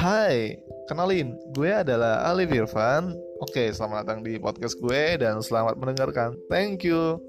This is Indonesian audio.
Hai, kenalin, gue adalah Ali Irfan. Oke, selamat datang di podcast gue dan selamat mendengarkan. Thank you.